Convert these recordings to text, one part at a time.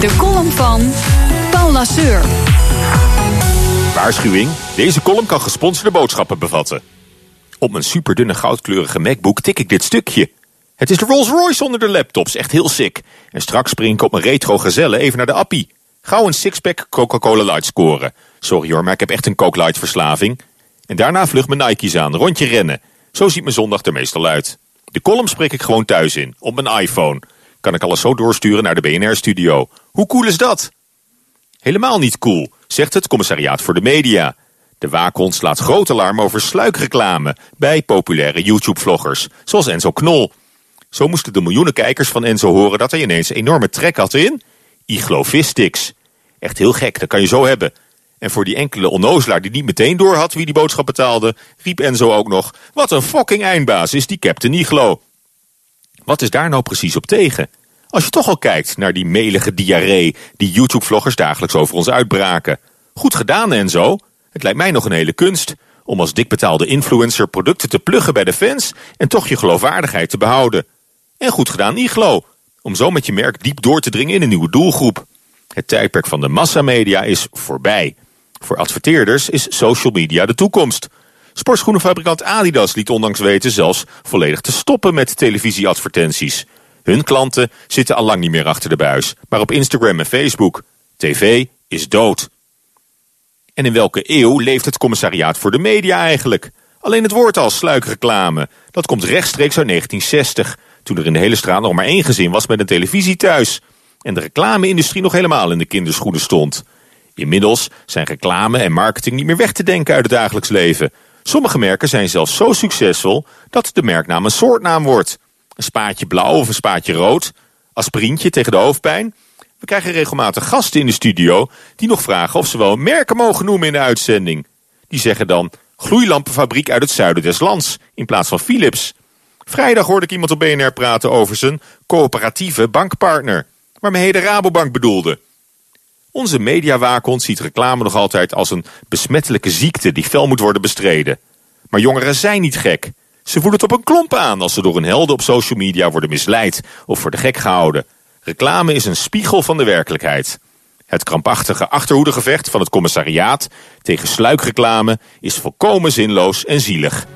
De column van Paul Lasseur. Waarschuwing: deze column kan gesponsorde boodschappen bevatten. Op mijn superdunne goudkleurige MacBook tik ik dit stukje. Het is de Rolls Royce onder de laptops, echt heel sick. En straks spring ik op mijn retro gazelle even naar de appie. Gauw een sixpack Coca-Cola Light scoren. Sorry hoor, maar ik heb echt een Coke Light verslaving. En daarna vlug mijn Nike's aan, rondje rennen. Zo ziet mijn zondag er meestal uit. De column spreek ik gewoon thuis in, op mijn iPhone. Kan ik alles zo doorsturen naar de BNR-studio. Hoe cool is dat? Helemaal niet cool, zegt het commissariaat voor de media. De waakhond slaat groot alarm over sluikreclame bij populaire YouTube-vloggers, zoals Enzo Knol. Zo moesten de miljoenen kijkers van Enzo horen dat hij ineens enorme trek had in iglovistics. Echt heel gek, dat kan je zo hebben. En voor die enkele onnozelaar die niet meteen door had wie die boodschap betaalde, riep Enzo ook nog: Wat een fucking eindbaas is die Captain Iglo. Wat is daar nou precies op tegen? Als je toch al kijkt naar die melige diarree die YouTube-vloggers dagelijks over ons uitbraken. Goed gedaan, Enzo. Het lijkt mij nog een hele kunst om als dikbetaalde influencer producten te pluggen bij de fans en toch je geloofwaardigheid te behouden. En goed gedaan, Iglo, om zo met je merk diep door te dringen in een nieuwe doelgroep. Het tijdperk van de massamedia is voorbij. Voor adverteerders is social media de toekomst. Sportschoenenfabrikant Adidas liet ondanks weten zelfs volledig te stoppen met televisieadvertenties. Hun klanten zitten al lang niet meer achter de buis, maar op Instagram en Facebook. TV is dood. En in welke eeuw leeft het commissariaat voor de media eigenlijk? Alleen het woord al sluikreclame. Dat komt rechtstreeks uit 1960, toen er in de hele straat nog maar één gezin was met een televisie thuis. En de reclame-industrie nog helemaal in de kinderschoenen stond. Inmiddels zijn reclame en marketing niet meer weg te denken uit het dagelijks leven. Sommige merken zijn zelfs zo succesvol dat de merknaam een soortnaam wordt. Een spaatje blauw of een spaatje rood. Aspirintje tegen de hoofdpijn. We krijgen regelmatig gasten in de studio die nog vragen of ze wel merken mogen noemen in de uitzending. Die zeggen dan gloeilampenfabriek uit het zuiden des lands in plaats van Philips. Vrijdag hoorde ik iemand op BNR praten over zijn coöperatieve bankpartner, waarmee hij de Rabobank bedoelde. Onze mediawaakhond ziet reclame nog altijd als een besmettelijke ziekte die fel moet worden bestreden. Maar jongeren zijn niet gek. Ze voelen het op een klomp aan als ze door hun helden op social media worden misleid of voor de gek gehouden. Reclame is een spiegel van de werkelijkheid. Het krampachtige achterhoedegevecht van het commissariaat tegen sluikreclame is volkomen zinloos en zielig.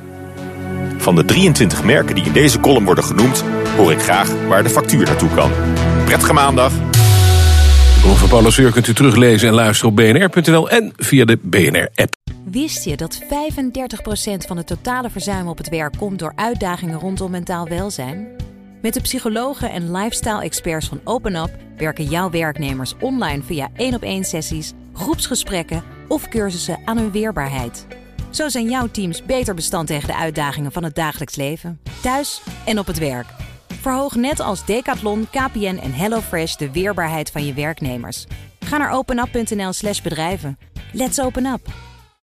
Van de 23 merken die in deze column worden genoemd, hoor ik graag waar de factuur naartoe kan. Prettige maandag! Over kunt u teruglezen en luisteren op bnr.nl en via de BNR-app. Wist je dat 35% van het totale verzuim op het werk komt door uitdagingen rondom mentaal welzijn? Met de psychologen en lifestyle-experts van OpenUp werken jouw werknemers online via één op één sessies, groepsgesprekken of cursussen aan hun weerbaarheid. Zo zijn jouw teams beter bestand tegen de uitdagingen van het dagelijks leven, thuis en op het werk. Verhoog net als Decathlon, KPN en HelloFresh de weerbaarheid van je werknemers. Ga naar openup.nl/slash bedrijven. Let's open up!